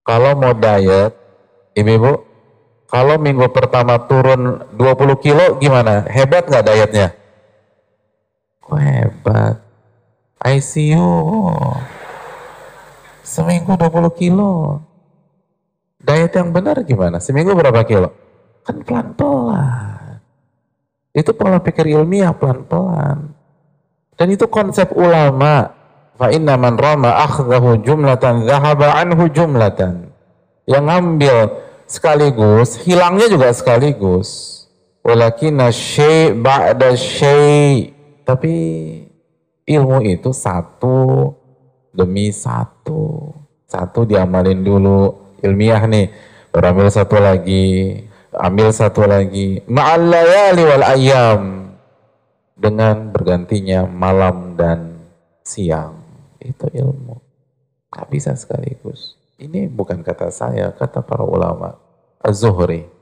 Kalau mau diet, ibu-ibu, kalau minggu pertama turun 20 kilo gimana? Hebat nggak dietnya? Kok hebat? ICU. Seminggu 20 kilo. Diet yang benar gimana? Seminggu berapa kilo? Kan pelan-pelan. Itu pola pikir ilmiah pelan-pelan. Dan itu konsep ulama. Fa inna man rama akhdahu jumlatan zahaba anhu jumlatan. Yang ngambil sekaligus, hilangnya juga sekaligus. Walakinna syai' ba'da syai' Tapi ilmu itu satu demi satu. Satu diamalin dulu, ilmiah nih. Berambil satu lagi, ambil satu lagi. Ma'allayali wal ayam. Dengan bergantinya malam dan siang. Itu ilmu. Gak bisa sekaligus. Ini bukan kata saya, kata para ulama. Az-Zuhri